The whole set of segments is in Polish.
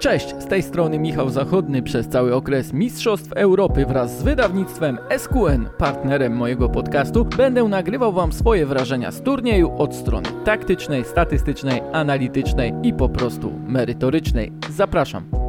Cześć, z tej strony Michał Zachodny. Przez cały okres Mistrzostw Europy wraz z wydawnictwem SQN, partnerem mojego podcastu, będę nagrywał Wam swoje wrażenia z turnieju od strony taktycznej, statystycznej, analitycznej i po prostu merytorycznej. Zapraszam.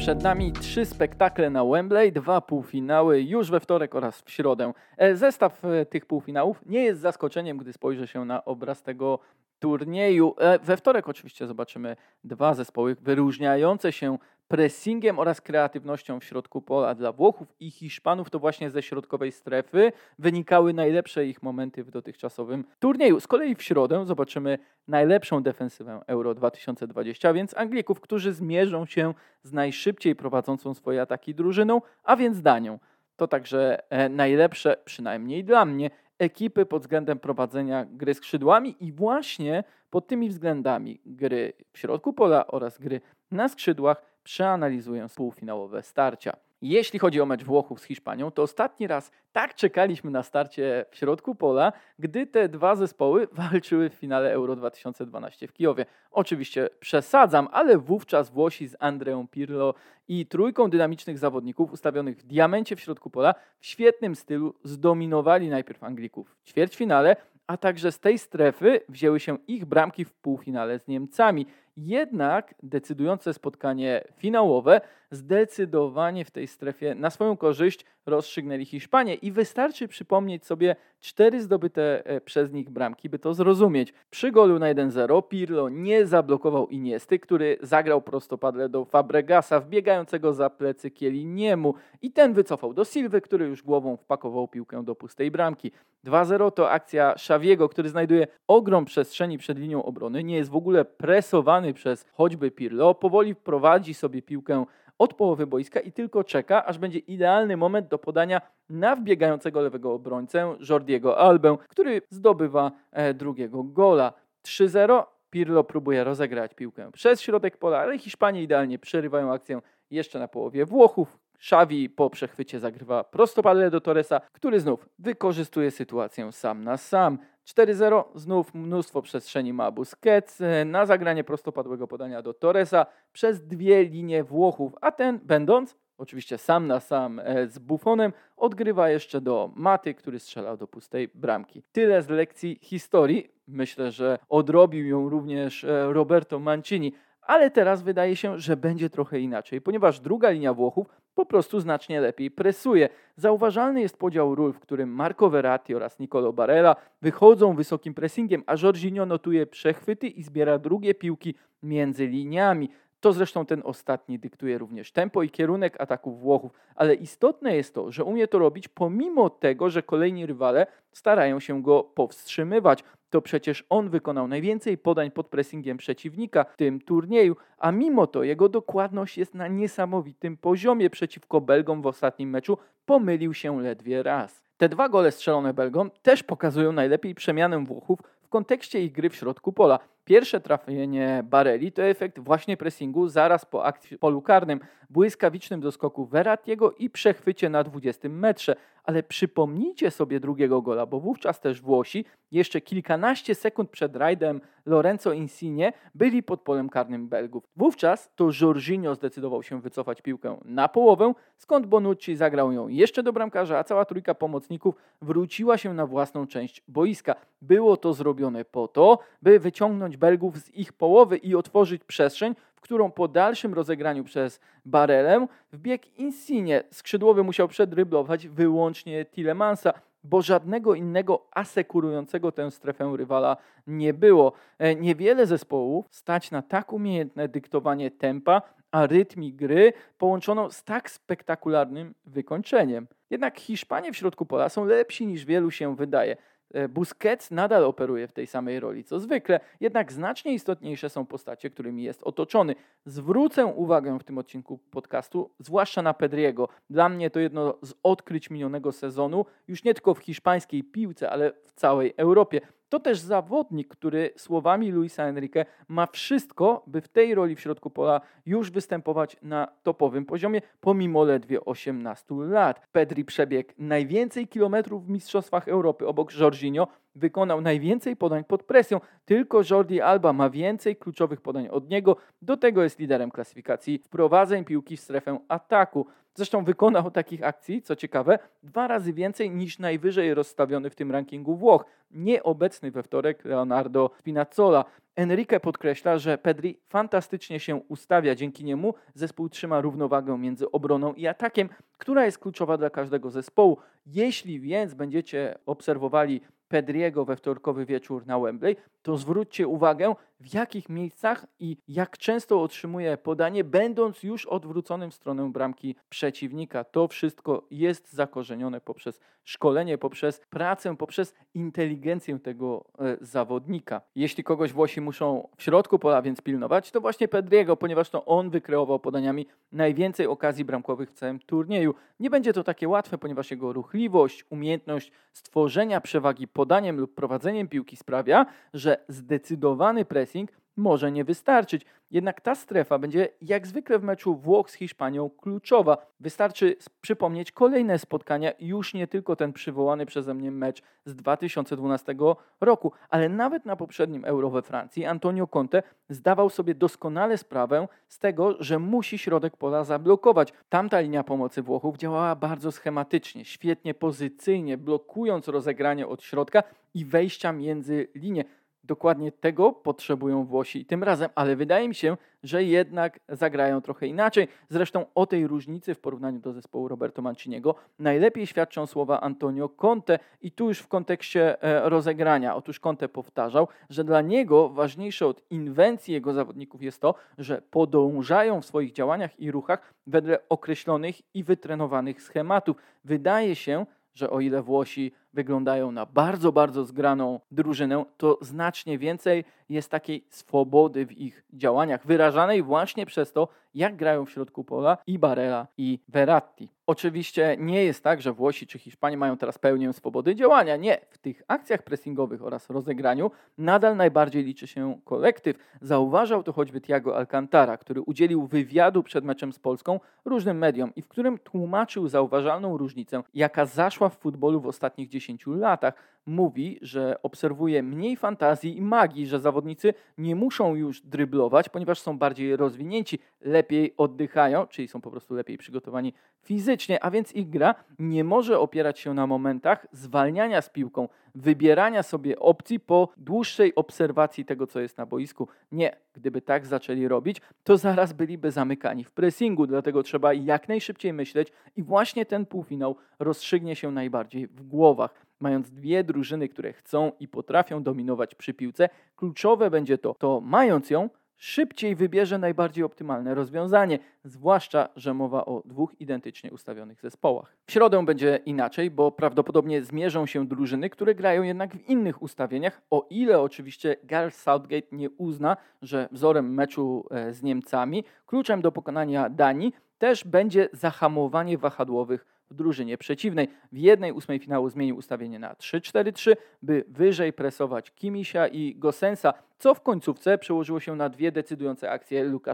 Przed nami trzy spektakle na Wembley, dwa półfinały już we wtorek oraz w środę. E, Zestaw e, tych półfinałów nie jest zaskoczeniem, gdy spojrzy się na obraz tego turnieju. E, We wtorek oczywiście zobaczymy dwa zespoły wyróżniające się pressingiem oraz kreatywnością w środku pola. Dla Włochów i Hiszpanów to właśnie ze środkowej strefy wynikały najlepsze ich momenty w dotychczasowym turnieju. Z kolei w środę zobaczymy najlepszą defensywę Euro 2020, więc Anglików, którzy zmierzą się z najszybciej prowadzącą swoje ataki drużyną, a więc Danią. To także e, najlepsze, przynajmniej dla mnie, ekipy pod względem prowadzenia gry skrzydłami i właśnie pod tymi względami gry w środku pola oraz gry na skrzydłach przeanalizuję półfinałowe starcia. Jeśli chodzi o mecz Włochów z Hiszpanią, to ostatni raz tak czekaliśmy na starcie w środku pola, gdy te dwa zespoły walczyły w finale Euro 2012 w Kijowie. Oczywiście przesadzam, ale wówczas Włosi z Andreą Pirlo i trójką dynamicznych zawodników ustawionych w diamencie w środku pola w świetnym stylu zdominowali najpierw Anglików w ćwierćfinale, a także z tej strefy wzięły się ich bramki w półfinale z Niemcami. Jednak decydujące spotkanie finałowe zdecydowanie w tej strefie na swoją korzyść rozstrzygnęli Hiszpanie i wystarczy przypomnieć sobie cztery zdobyte e, przez nich bramki, by to zrozumieć. Przy golu na 1-0 Pirlo nie zablokował Iniesty, który zagrał prostopadle do Fabregasa, wbiegającego za plecy Kieliniemu i ten wycofał do Silwy, który już głową wpakował piłkę do pustej bramki. 2-0 to akcja Szawiego, który znajduje ogrom przestrzeni przed linią obrony, nie jest w ogóle presowany przez choćby Pirlo, powoli prowadzi sobie piłkę od połowy boiska i tylko czeka, aż będzie idealny moment do podania na wbiegającego lewego obrońcę Jordiego Albę, który zdobywa e, drugiego gola. 3-0. Pirlo próbuje rozegrać piłkę przez środek pola, ale Hiszpanie idealnie przerywają akcję jeszcze na połowie Włochów. Xavi po przechwycie zagrywa prostopadle do Torresa, który znów wykorzystuje sytuację sam na sam. 4-0, znów mnóstwo przestrzeni ma Busquets na zagranie prostopadłego podania do Torresa przez dwie linie Włochów, a ten będąc oczywiście sam na sam e, z Buffonem, odgrywa jeszcze do Maty, który strzelał do pustej bramki. Tyle z lekcji historii. Myślę, że odrobił ją również e, Roberto Mancini, ale teraz wydaje się, że będzie trochę inaczej, ponieważ druga linia Włochów po prostu znacznie lepiej presuje. Zauważalny jest podział ról, w którym Marco Verratti oraz Nicolo Barella wychodzą wysokim pressingiem, a Jorginho notuje przechwyty i zbiera drugie piłki między liniami. To zresztą ten ostatni dyktuje również tempo i kierunek ataków Włochów, ale istotne jest to, że umie to robić pomimo tego, że kolejni rywale starają się go powstrzymywać. To przecież on wykonał najwięcej podań pod pressingiem przeciwnika w tym turnieju, a mimo to jego dokładność jest na niesamowitym poziomie przeciwko Belgom w ostatnim meczu. Pomylił się ledwie raz. Te dwa gole strzelone Belgom też pokazują najlepiej przemianę Włochów w kontekście ich gry w środku pola. Pierwsze trafienie Bareli to efekt właśnie pressingu zaraz po akcji polu karnym, błyskawicznym doskoku Verrattiego i przechwycie na 20 metrze. Ale przypomnijcie sobie drugiego gola, bo wówczas też Włosi jeszcze kilkanaście sekund przed rajdem Lorenzo Insigne byli pod polem karnym Belgów. Wówczas to Jorginho zdecydował się wycofać piłkę na połowę, skąd Bonucci zagrał ją jeszcze do bramkarza, a cała trójka pomocników wróciła się na własną część boiska. Było to zrobione po to, by wyciągnąć Belgów z ich połowy i otworzyć przestrzeń, którą po dalszym rozegraniu przez Barelę wbieg Insigne. Skrzydłowy musiał przedryblować wyłącznie Tilemansa, bo żadnego innego asekurującego tę strefę rywala nie było. E, Niewiele zespołów stać na tak umiejętne dyktowanie tempa, a rytmii gry połączoną z tak spektakularnym wykończeniem. Jednak Hiszpanie w środku pola są lepsi niż wielu się wydaje. E, Busquets nadal operuje w tej samej roli co zwykle, jednak znacznie istotniejsze są postacie, którymi jest otoczony. Zwrócę uwagę w tym odcinku podcastu, zwłaszcza na Pedriego. Dla mnie to jedno z odkryć minionego sezonu, już nie tylko w hiszpańskiej piłce, ale w całej Europie. To też zawodnik, który słowami Luisa Enrique ma wszystko, by w tej roli w środku pola już występować na topowym poziomie, pomimo ledwie 18 lat. Pedri przebiegł najwięcej kilometrów w Mistrzostwach Europy obok Jorginho, wykonał najwięcej podań pod presją, tylko Jordi Alba ma więcej kluczowych podań od niego, do tego jest liderem klasyfikacji wprowadzeń piłki w strefę ataku. Zresztą wykonał takich akcji, co ciekawe, dwa razy więcej niż najwyżej rozstawiony w tym rankingu Włoch, nieobecny we wtorek Leonardo Spinazzola. Enrique podkreśla, że Pedri fantastycznie się ustawia, dzięki niemu zespół trzyma równowagę między obroną i atakiem, która jest kluczowa dla każdego zespołu. Jeśli więc będziecie obserwowali Pedriego we wtorkowy wieczór na Wembley, to zwróćcie uwagę, w jakich miejscach i jak często otrzymuje podanie, będąc już odwróconym w stronę bramki przeciwnika. To wszystko jest zakorzenione poprzez szkolenie, poprzez pracę, poprzez inteligencję tego e, zawodnika. Jeśli kogoś Włosi muszą w środku pola więc pilnować, to właśnie Pedriego, ponieważ to on wykreował podaniami najwięcej okazji bramkowych w całym turnieju. Nie będzie to takie łatwe, ponieważ jego ruchliwość, umiejętność stworzenia przewagi podaniem lub prowadzeniem piłki sprawia, że zdecydowany pressing może nie wystarczyć. Jednak ta strefa będzie jak zwykle w meczu Włoch z Hiszpanią kluczowa. Wystarczy przypomnieć kolejne spotkania, już nie tylko ten przywołany przeze mnie mecz z 2012 roku, ale nawet na poprzednim Euro we Francji Antonio Conte zdawał sobie doskonale sprawę z tego, że musi środek pola zablokować. Tamta linia pomocy Włochów działała bardzo schematycznie, świetnie pozycyjnie, blokując rozegranie od środka i wejścia między linie. Dokładnie tego potrzebują Włosi tym razem, ale wydaje mi się, że jednak zagrają trochę inaczej. Zresztą o tej różnicy w porównaniu do zespołu Roberto Manciniego najlepiej świadczą słowa Antonio Conte i tu już w kontekście e, rozegrania. Otóż Conte powtarzał, że dla niego ważniejsze od inwencji jego zawodników jest to, że podążają w swoich działaniach i ruchach wedle określonych i wytrenowanych schematów. Wydaje się, że o ile Włosi wyglądają na bardzo, bardzo zgraną drużynę, to znacznie więcej jest takiej swobody w ich działaniach, wyrażanej właśnie przez to, jak grają w środku pola i Barella i Verratti. Oczywiście nie jest tak, że Włosi czy Hiszpanie mają teraz pełnię swobody działania. Nie, w tych akcjach pressingowych oraz rozegraniu nadal najbardziej liczy się kolektyw. Zauważał to choćby Thiago Alcantara, który udzielił wywiadu przed meczem z Polską różnym mediom i w którym tłumaczył zauważalną różnicę, jaka zaszła w futbolu w ostatnich 10 latach. Mówi, że obserwuje mniej fantazji i magii, że zawodnicy nie muszą już dryblować, ponieważ są bardziej rozwinięci, lepiej oddychają, czyli są po prostu lepiej przygotowani fizycznie, a więc ich gra nie może opierać się na momentach zwalniania z piłką, wybierania sobie opcji po dłuższej obserwacji tego, co jest na boisku. Nie, gdyby tak zaczęli robić, to zaraz byliby zamykani w pressingu, dlatego trzeba jak najszybciej myśleć i właśnie ten półfinał rozstrzygnie się najbardziej w głowach. Mając dwie drużyny, które chcą i potrafią dominować przy piłce, kluczowe będzie to, to mając ją, szybciej wybierze najbardziej optymalne rozwiązanie, zwłaszcza, że mowa o dwóch identycznie ustawionych zespołach. W środę będzie inaczej, bo prawdopodobnie zmierzą się drużyny, które grają jednak w innych ustawieniach, o ile oczywiście Gareth Southgate nie uzna, że wzorem meczu e, z Niemcami kluczem do pokonania Danii też będzie zahamowanie wahadłowych w drużynie przeciwnej. W jednej ósmej finału zmienił ustawienie na 3-4-3, by wyżej presować Kimisia i Gosensa, co w końcówce przełożyło się na dwie decydujące akcje Luka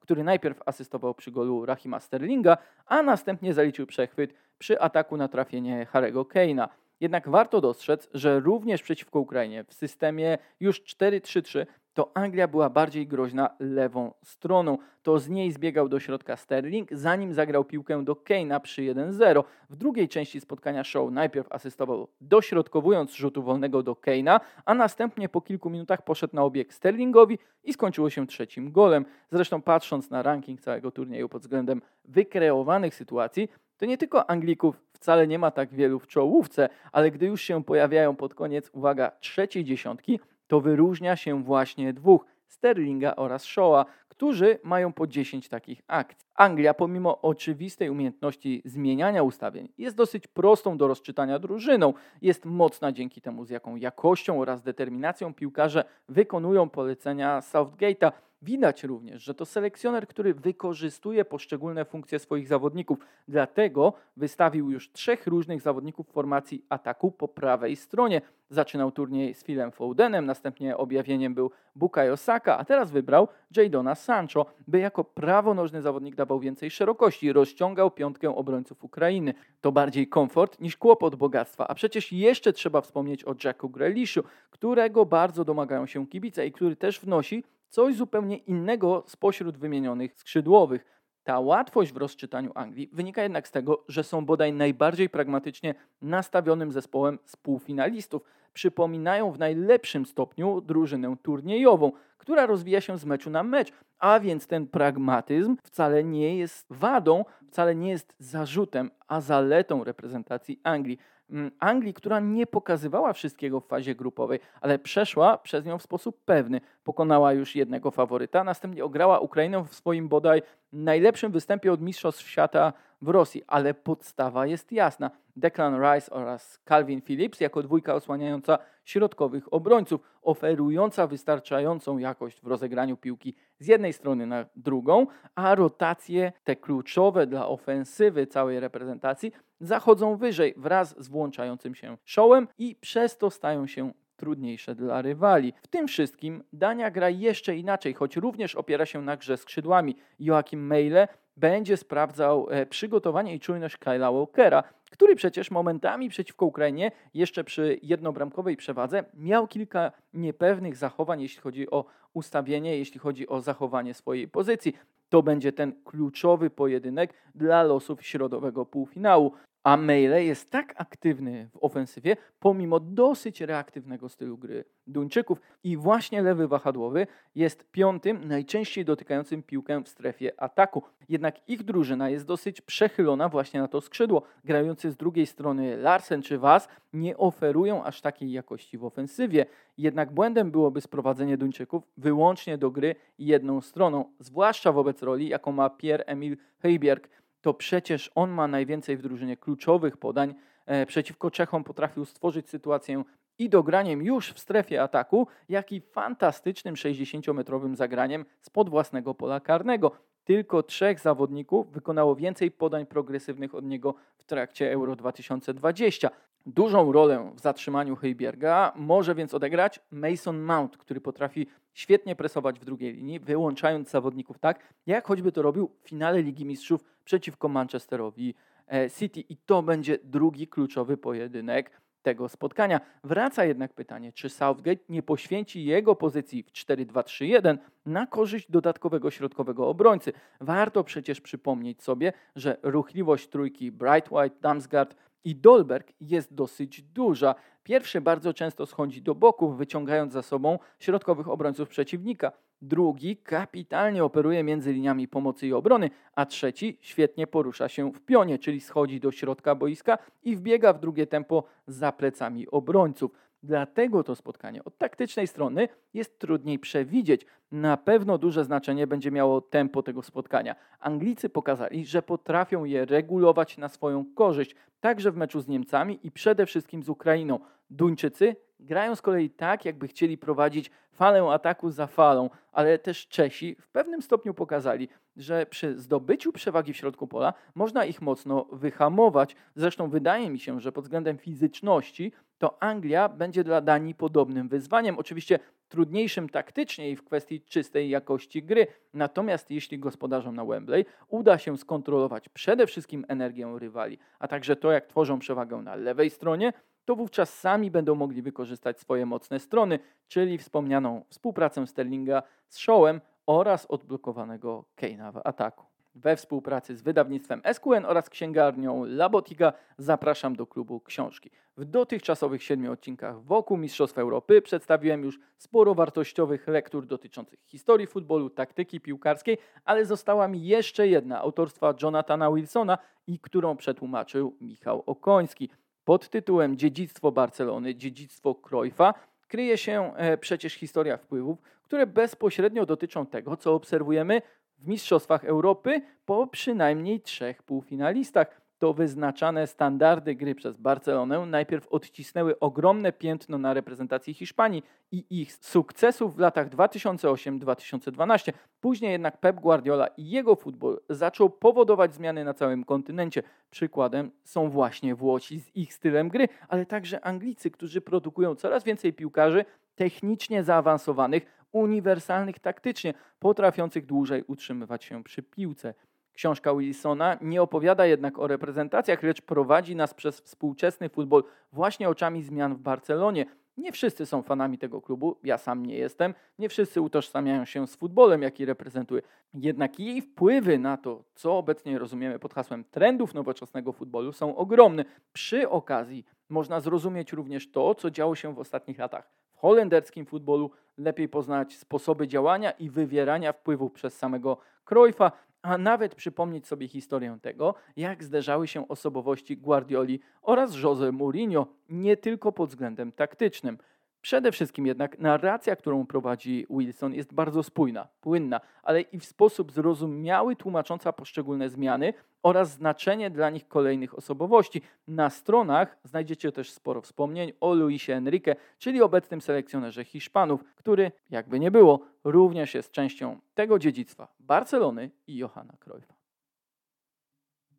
który najpierw asystował przy golu Rahima Sterlinga, a następnie zaliczył przechwyt przy ataku na trafienie Harego Kane'a. Jednak warto dostrzec, że również przeciwko Ukrainie w systemie już 4-3-3 to Anglia była bardziej groźna lewą stroną. To z niej zbiegał do środka Sterling, zanim zagrał piłkę do Kane'a przy 1-0. W drugiej części spotkania show najpierw asystował dośrodkowując rzutu wolnego do Kane'a, a następnie po kilku minutach poszedł na obieg Sterlingowi i skończyło się trzecim golem. Zresztą patrząc na ranking całego turnieju pod względem wykreowanych sytuacji, to nie tylko Anglików wcale nie ma tak wielu w czołówce, ale gdy już się pojawiają pod koniec, uwaga, trzeciej dziesiątki, to wyróżnia się właśnie dwóch, Sterlinga oraz Shaw'a, którzy mają po 10 takich akcji. Anglia, pomimo oczywistej umiejętności zmieniania ustawień, jest dosyć prostą do rozczytania drużyną. Jest mocna dzięki temu, z jaką jakością oraz determinacją piłkarze wykonują polecenia Southgate'a. Widać również, że to selekcjoner, który wykorzystuje poszczególne funkcje swoich zawodników. Dlatego wystawił już trzech różnych zawodników formacji ataku po prawej stronie. Zaczynał turniej z Philem Fodenem, następnie objawieniem był Bukayo Saka, a teraz wybrał Jadona Sancho, by jako prawonożny zawodnik dawał więcej szerokości, rozciągał piątkę obrońców Ukrainy. To bardziej komfort niż kłopot bogactwa, a przecież jeszcze trzeba wspomnieć o Jacku Grealishu, którego bardzo domagają się kibice i który też wnosi coś zupełnie innego spośród wymienionych skrzydłowych. Ta łatwość w rozczytaniu Anglii wynika jednak z tego, że są bodaj najbardziej pragmatycznie nastawionym zespołem z półfinalistów. Przypominają w najlepszym stopniu drużynę turniejową, która rozwija się z meczu na mecz, a więc ten pragmatyzm wcale nie jest wadą, wcale nie jest zarzutem, a zaletą reprezentacji Anglii. Mm, Anglii, która nie pokazywała wszystkiego w fazie grupowej, ale przeszła przez nią w sposób pewny. Pokonała już jednego faworyta, następnie ograła Ukrainę w swoim bodaj najlepszym występie od Mistrzostw Świata w Rosji, ale podstawa jest jasna. Declan Rice oraz Calvin Phillips jako dwójka osłaniająca środkowych obrońców, oferująca wystarczającą jakość w rozegraniu piłki z jednej strony na drugą, a rotacje te kluczowe dla ofensywy całej reprezentacji zachodzą wyżej wraz z włączającym się showem i przez to stają się trudniejsze dla rywali. W tym wszystkim Dania gra jeszcze inaczej, choć również opiera się na grze skrzydłami. Joachim Meile będzie sprawdzał e, przygotowanie i czujność Kyla Walkera, który przecież momentami przeciwko Ukrainie, jeszcze przy jednobramkowej przewadze, miał kilka niepewnych zachowań, jeśli chodzi o ustawienie, jeśli chodzi o zachowanie swojej pozycji. To będzie ten kluczowy pojedynek dla losów środowego półfinału. A Meile jest tak aktywny w ofensywie, pomimo dosyć reaktywnego stylu gry Duńczyków. I właśnie lewy wahadłowy jest piątym, najczęściej dotykającym piłkę w strefie ataku. Jednak ich drużyna jest dosyć przechylona właśnie na to skrzydło. Grający z drugiej strony Larsen czy Was nie oferują aż takiej jakości w ofensywie. Jednak błędem byłoby sprowadzenie Duńczyków wyłącznie do gry jedną stroną, zwłaszcza wobec roli, jaką ma Pierre-Emil Heiberg to przecież on ma najwięcej w drużynie kluczowych podań. E, przeciwko Czechom potrafił stworzyć sytuację i dograniem już w strefie ataku, jak i fantastycznym 60-metrowym zagraniem spod własnego pola karnego. Tylko trzech zawodników wykonało więcej podań progresywnych od niego w trakcie Euro 2020. Dużą rolę w zatrzymaniu Heiberga może więc odegrać Mason Mount, który potrafi świetnie presować w drugiej linii, wyłączając zawodników tak, jak choćby to robił w finale Ligi Mistrzów przeciwko Manchesterowi e, City. I to będzie drugi kluczowy pojedynek tego spotkania. Wraca jednak pytanie, czy Southgate nie poświęci jego pozycji w 4-2-3-1 na korzyść dodatkowego środkowego obrońcy. Warto przecież przypomnieć sobie, że ruchliwość trójki Bright White, Damsgaard i Dolberg jest dosyć duża. Pierwszy bardzo często schodzi do boków, wyciągając za sobą środkowych obrońców przeciwnika. Drugi kapitalnie operuje między liniami pomocy i obrony, a trzeci świetnie porusza się w pionie, czyli schodzi do środka boiska i wbiega w drugie tempo za plecami obrońców. Dlatego to spotkanie od taktycznej strony jest trudniej przewidzieć. Na pewno duże znaczenie będzie miało tempo tego spotkania. Anglicy pokazali, że potrafią je regulować na swoją korzyść, także w meczu z Niemcami i przede wszystkim z Ukrainą. Duńczycy grają z kolei tak, jakby chcieli prowadzić falę ataku za falą, ale też Czesi w pewnym stopniu pokazali, że przy zdobyciu przewagi w środku pola można ich mocno wyhamować. Zresztą wydaje mi się, że pod względem fizyczności to Anglia będzie dla Danii podobnym wyzwaniem. Oczywiście trudniejszym taktycznie i w kwestii czystej jakości gry. Natomiast jeśli gospodarzom na Wembley uda się skontrolować przede wszystkim energię rywali, a także to, jak tworzą przewagę na lewej stronie, to wówczas sami będą mogli wykorzystać swoje mocne strony, czyli wspomnianą współpracę Sterlinga z Showem oraz odblokowanego Keina w ataku. We współpracy z wydawnictwem SQN oraz księgarnią Labotika zapraszam do klubu książki. W dotychczasowych siedmiu odcinkach wokół Mistrzostw Europy przedstawiłem już sporo wartościowych lektur dotyczących historii futbolu, taktyki piłkarskiej, ale została mi jeszcze jedna autorstwa Jonathana Wilsona i którą przetłumaczył Michał Okoński pod tytułem Dziedzictwo Barcelony, Dziedzictwo Cruyffa kryje się e, przecież historia wpływów, które bezpośrednio dotyczą tego, co obserwujemy w Mistrzostwach Europy po przynajmniej trzech półfinalistach. to wyznaczane standardy gry przez Barcelonę najpierw odcisnęły ogromne piętno na reprezentacji Hiszpanii i ich sukcesów w latach 2008-2012. Później jednak Pep Guardiola i jego futbol zaczął powodować zmiany na całym kontynencie. Przykładem są właśnie Włosi z ich stylem gry, ale także Anglicy, którzy produkują coraz więcej piłkarzy technicznie zaawansowanych, uniwersalnych taktycznie, potrafiących dłużej utrzymywać się przy piłce. Książka Wilsona nie opowiada jednak o reprezentacjach, lecz prowadzi nas przez współczesny futbol właśnie oczami zmian w Barcelonie. Nie wszyscy są fanami tego klubu, ja sam nie jestem, nie wszyscy utożsamiają się z futbolem, jaki reprezentuje. Jednak jej wpływy na to, co obecnie rozumiemy pod hasłem trendów nowoczesnego futbolu, są ogromne. Przy okazji można zrozumieć również to, co działo się w ostatnich latach holenderskim futbolu, lepiej poznać sposoby działania i wywierania wpływów przez samego Cruyffa, a nawet przypomnieć sobie historię tego, jak zderzały się osobowości Guardioli oraz Jose Mourinho, nie tylko pod względem taktycznym. Przede wszystkim jednak narracja, którą prowadzi Wilson, jest bardzo spójna, płynna, ale i w sposób zrozumiały tłumacząca poszczególne zmiany oraz znaczenie dla nich kolejnych osobowości. Na stronach znajdziecie też sporo wspomnień o Luisie Enrique, czyli obecnym selekcjonerze Hiszpanów, który, jakby nie było, również jest częścią tego dziedzictwa Barcelony i Johana Cruyffa.